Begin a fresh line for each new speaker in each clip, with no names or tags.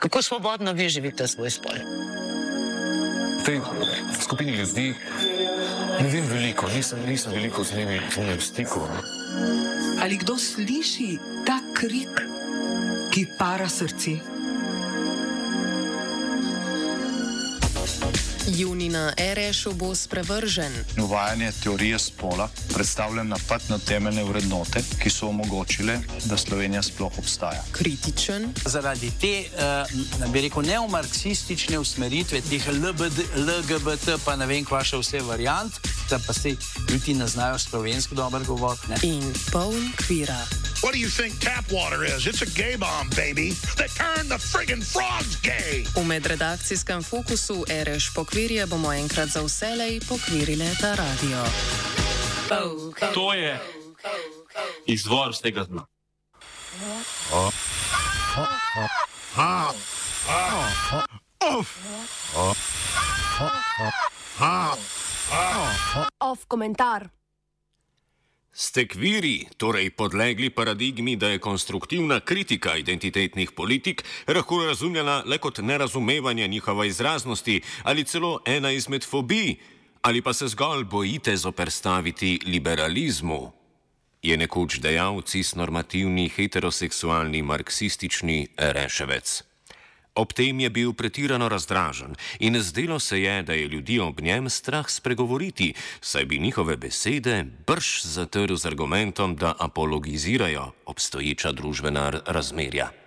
Kako svobodno vi živite svoj spol?
V tej skupini ljudi ne vem veliko, nisem, nisem veliko z njimi v stiku.
Ali kdo sliši ta krik, ki para srce?
Junina Erešu bo sprevržen.
Uvajanje teorije spola predstavlja napad na temeljne vrednote, ki so omogočile, da Slovenija sploh obstaja.
Kritičen.
Zaradi te, uh, bi rekel, neomarksistične usmeritve, teh LBD, LGBT, pa ne vem, kva še vse variant, da pa se ljudi ne znajo slovensko dobro govoriti.
In poln kvira.
What do you think tap water is? It's a gay bomb, baby. They turn the friggin' frogs gay.
V medredakcijskem fokusu Ereš pokvirje bomo enkrat za vselej pokvirile ta radio.
To je izvor z tega dna.
Off komentar.
Ste kviri, torej podlegli paradigmi, da je konstruktivna kritika identitetnih politik lahko razumljena le kot nerazumevanje njihove izraznosti ali celo ena izmed fobij, ali pa se zgolj bojite zoperstaviti liberalizmu? Je nekoč dejal cisnormativni heteroseksualni marksistični reševec. Ob tem je bil pretirano razdražen in zdelo se je, da je ljudi ob njem strah spregovoriti, saj bi njihove besede brž zatrl z argumentom, da apologizirajo obstoječa družbena razmerja.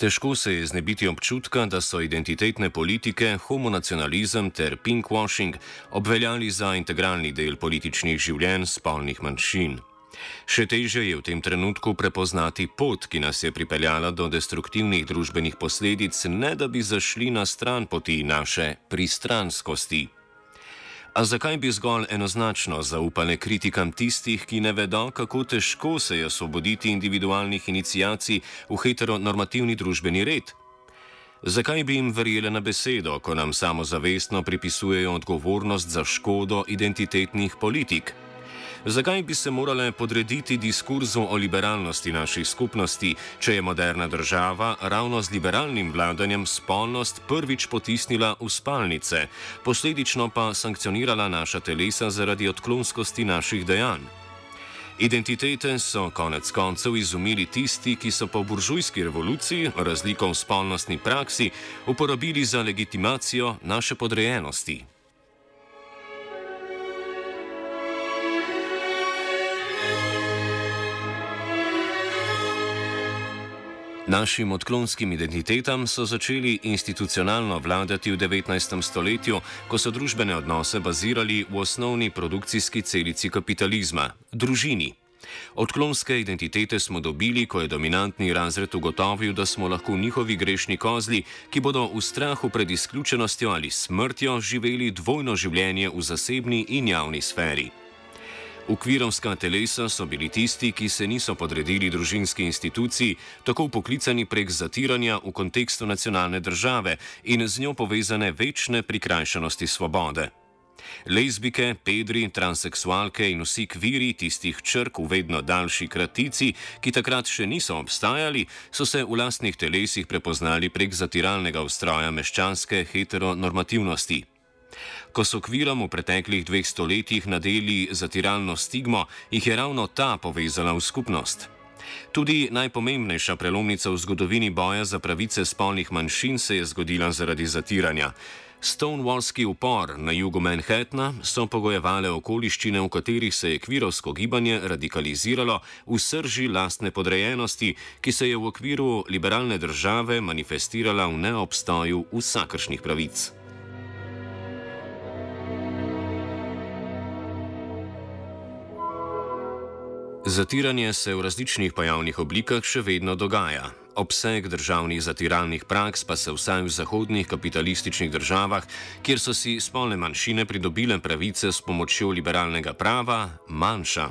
Težko se je znebiti občutka, da so identitetne politike, homonacionalizem ter pinkwashing obveljali za integralni del političnih življenj spolnih manjšin. Še teže je v tem trenutku prepoznati pot, ki nas je pripeljala do destruktivnih družbenih posledic, ne da bi zašli na stran poti naše pristranskosti. A zakaj bi zgolj enoznačno zaupale kritikam tistih, ki ne vedo, kako težko se je osvoboditi individualnih inicijacij v heteronormativni družbeni red? Zakaj bi jim verjele na besedo, ko nam samozavestno pripisujejo odgovornost za škodo identitetnih politik? Zakaj bi se morale podrediti diskurzu o liberalnosti naših skupnosti, če je moderna država ravno z liberalnim vladanjem spolnost prvič potisnila v spalnice, posledično pa sankcionirala naša telesa zaradi odklonskosti naših dejanj? Identitete so konec koncev izumili tisti, ki so po buržujski revoluciji razliko v spolnostni praksi uporabili za legitimacijo naše podrejenosti. Našim odklonskim identitetam so začeli institucionalno vladati v 19. stoletju, ko so družbene odnose bazirali v osnovni produkcijski celici kapitalizma - družini. Odklonske identitete smo dobili, ko je dominantni razred ugotovil, da smo lahko njihovi grešni kozli, ki bodo v strahu pred izključenostjo ali smrtjo živeli dvojno življenje v zasebni in javni sferi. Ukvirovska telesa so bili tisti, ki se niso podredili družinski instituciji, tako poklicani prek zatiranja v kontekstu nacionalne države in z njo povezane večne prikrajšanosti svobode. Lezbike, pedri, transseksualke in vsi kviri tistih črk v vedno daljši kratici, ki takrat še niso obstajali, so se v lastnih telesih prepoznali prek zatiralnega ustroja meščanske heteronormativnosti. Ko so kvirom v preteklih dveh stoletjih nadeli zatiralno stigmo, jih je ravno ta povezala v skupnost. Tudi najpomembnejša prelomnica v zgodovini boja za pravice spolnih manjšin se je zgodila zaradi zatiranja. Stonewallski upor na jugu Manhattna so pogojevale okoliščine, v katerih se je kvirovsko gibanje radikaliziralo v srži lastne podrejenosti, ki se je v okviru liberalne države manifestirala v neobstoju vsakršnih pravic. Zatiranje se v različnih pojavnih oblikah še vedno dogaja. Obseg državnih zatiralnih praks pa se vsaj v zahodnih kapitalističnih državah, kjer so si spolne manjšine pridobile pravice s pomočjo liberalnega prava, manjša.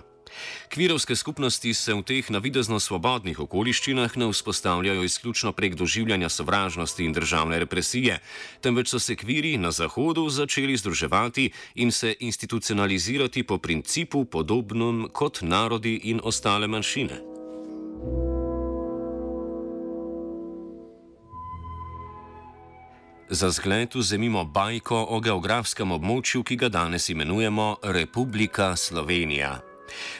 Kvirovske skupnosti se v teh navidezno svobodnih okoliščinah ne vzpostavljajo izključno prek doživljanja sovražnosti in državne represije, temveč so se kviri na Zahodu začeli združevati in se institucionalizirati po principu podobnem kot narodi in ostale manjšine. Za zgled vzemimo bajko o geografskem območju, ki ga danes imenujemo Republika Slovenija.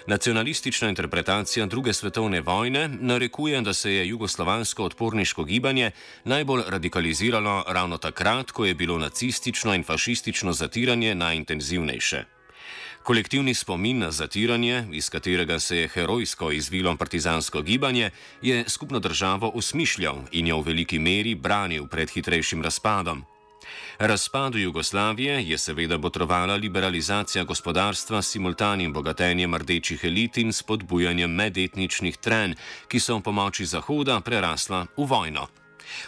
Nacionalistična interpretacija druge svetovne vojne narekuje, da se je jugoslovansko odporniško gibanje najbolj radikaliziralo ravno takrat, ko je bilo nacistično in fašistično zatiranje najintenzivnejše. Kolektivni spomin na zatiranje, iz katerega se je herojsko izvilo partizansko gibanje, je skupno državo usmišljal in jo v veliki meri branil pred hitrejšim razpadom. Razpadu Jugoslavije je seveda botrovala liberalizacija gospodarstva s simultanim bogatenjem rdečih elit in spodbujanjem medetničnih tren, ki so v pomoči Zahoda prerasla v vojno.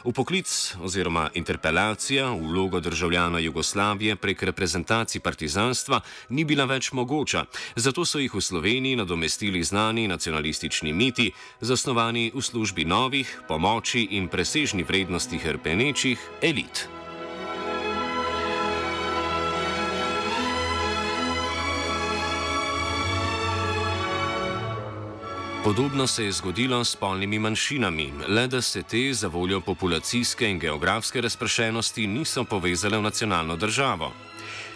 V poklic oziroma interpelacija v vlogo državljana Jugoslavije prek reprezentacij partizanstva ni bila več mogoča, zato so jih v Sloveniji nadomestili znani nacionalistični miti, zasnovani v službi novih, pomoči in presežni vrednosti hrpenečih elit. Podobno se je zgodilo s polnimi manjšinami, le da se te za voljo populacijske in geografske razpršenosti niso povezale v nacionalno državo.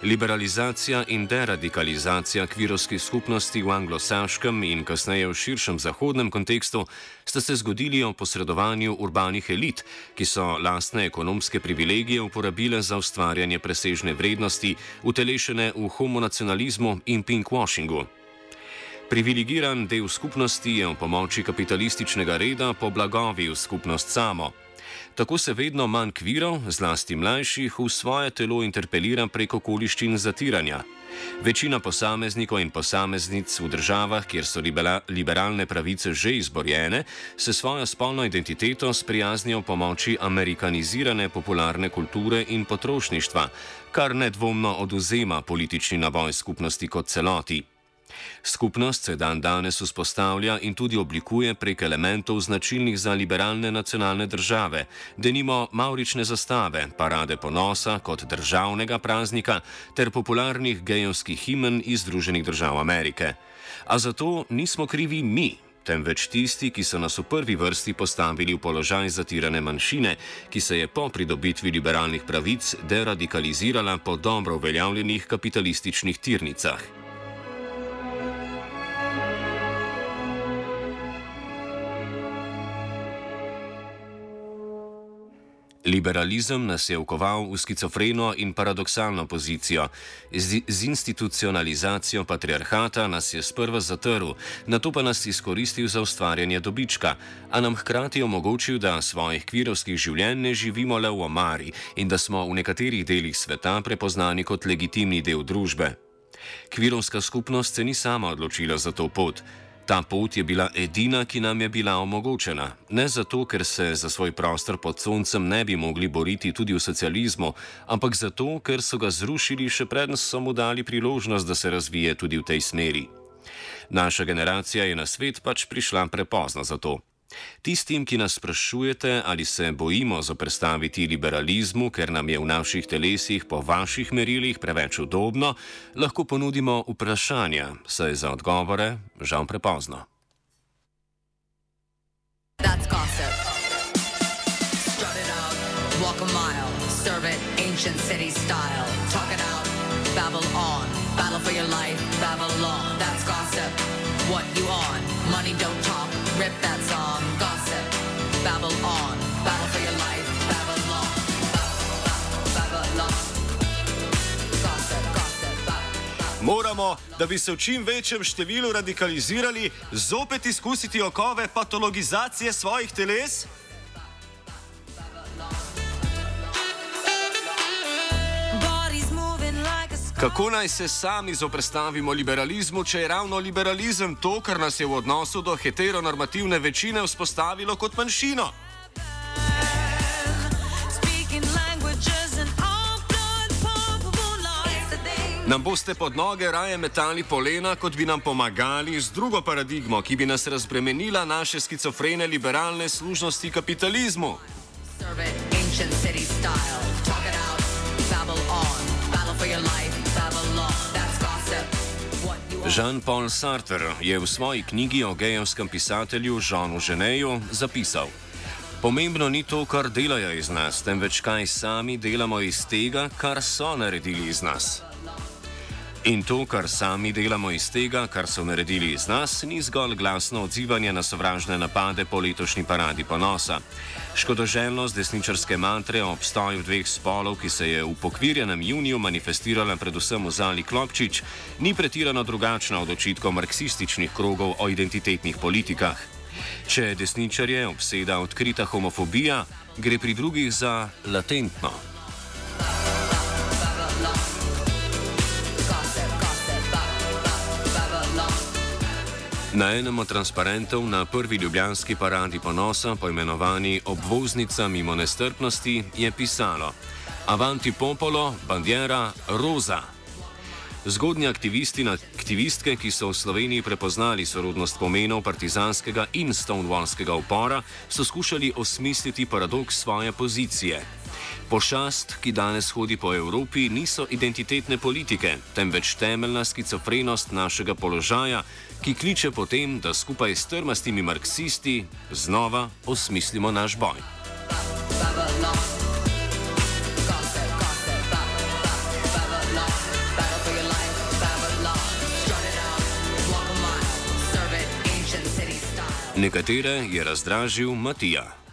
Liberalizacija in deradikalizacija kvirovskih skupnosti v anglosaškem in kasneje v širšem zahodnem kontekstu sta se zgodili o posredovanju urbanih elit, ki so lastne ekonomske privilegije uporabile za ustvarjanje presežne vrednosti, utelešene v homonacionalizmu in pinkwashingu. Privilegiran del skupnosti je v pomoči kapitalističnega reda poblagovil skupnost samo. Tako se vedno manj kvirov, zlasti mlajših, v svoje telo interpelira prek okoliščin zatiranja. Večina posameznikov in posameznic v državah, kjer so liberalne pravice že izborjene, se svojo spolno identiteto sprijaznijo v pomoči amerikanizirane popularne kulture in potrošništva, kar nedvomno oduzema politični naboj skupnosti kot celoti. Skupnost se dan danes vzpostavlja in tudi oblikuje prek elementov značilnih za liberalne nacionalne države, denimo maurične zastave, parade ponosa kot državnega praznika ter popularnih gejovskih himen iz Združenih držav Amerike. A zato nismo krivi mi. Temveč tisti, ki so nas v prvi vrsti postavili v položaj zatirane manjšine, ki se je po pridobitvi liberalnih pravic deradikalizirala po dobro uveljavljenih kapitalističnih tirnicah. Liberalizem nas je ukoval v skizofreno in paradoksalno pozicijo. Z, z institucionalizacijo patriarhata nas je sprva zatrl, na to pa nas izkoristil za ustvarjanje dobička, a nam hkrati omogočil, da svojih kvirovskih življenj ne živimo le v omari in da smo v nekaterih delih sveta prepoznani kot legitimni del družbe. Kvirovska skupnost se ni sama odločila za to pot. Ta pot je bila edina, ki nam je bila omogočena. Ne zato, ker se za svoj prostor pod soncem ne bi mogli boriti tudi v socializmu, ampak zato, ker so ga zrušili še predn so mu dali priložnost, da se razvije tudi v tej smeri. Naša generacija je na svet pač prišla prepozno za to. Tistim, ki nas sprašujete, ali se bojimo zoprstaviti liberalizmu, ker nam je v naših telesih po vaših merilih preveč udobno, lahko ponudimo vprašanja, saj za odgovore žal prepozno. Battle for your life, Babylon. That's gossip. What you on? Money Moramo, da bi se v čim večjem številu radikalizirali, zopet izkusiti okove patologizacije svojih teles? Kako naj se sami zoprestavimo liberalizmu, če je ravno liberalizem to, kar nas je v odnosu do heteronormativne večine vzpostavilo kot manjšino? Nam boste pod noge raje metali polena, kot bi nam pomagali z drugo paradigmo, ki bi nas razbremenila naše skizofrene liberalne služnosti kapitalizmu. Jean-Paul Sartre je v svoji knjigi o gejevskem pisatelju Jeanu Geneju zapisal: Pomembno ni to, kar delajo iz nas, temveč kaj sami delamo iz tega, kar so naredili iz nas. In to, kar sami delamo iz tega, kar so naredili iz nas, ni zgolj glasno odzivanje na sovražne napade po letošnji paradi ponosa. Škodoželjnost desničarske mantre o obstoju dveh spolov, ki se je v pokvirjenem juniju manifestirala predvsem v Zali Klopčič, ni pretirano drugačna od očitkov marksističnih krogov o identitetnih politikah. Če desničarje obseda odkrita homofobija, gre pri drugih za latentno. Na enem od transparentov na prvi ljubljanski paradi ponosa, poimenovani Obvoznica mimo nestrpnosti, je pisalo: Avanti popolo, bandiera, roza. Zgodnji aktivisti in aktivistke, ki so v Sloveniji prepoznali sorodnost pomenov partizanskega in stonewallskega upora, so skušali osmisliti paradoks svoje pozicije. Pošast, ki danes hodi po Evropi, niso identitetne politike, temveč temeljna skizofrenost našega položaja, ki kliče potem, da skupaj s trmastimi marksisti znova osmislimo naš boj. Nekatere je razdražil Matija.